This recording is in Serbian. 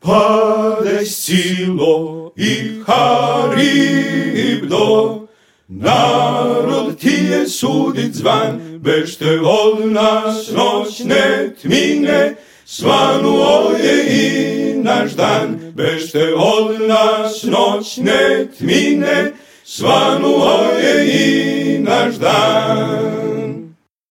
pade i haribno, narod ti je sudit zvan, bešte od nas noćne tmine, svanuo je i naš dan, bešte od nas noćne tmine, svanuo je i naš dan.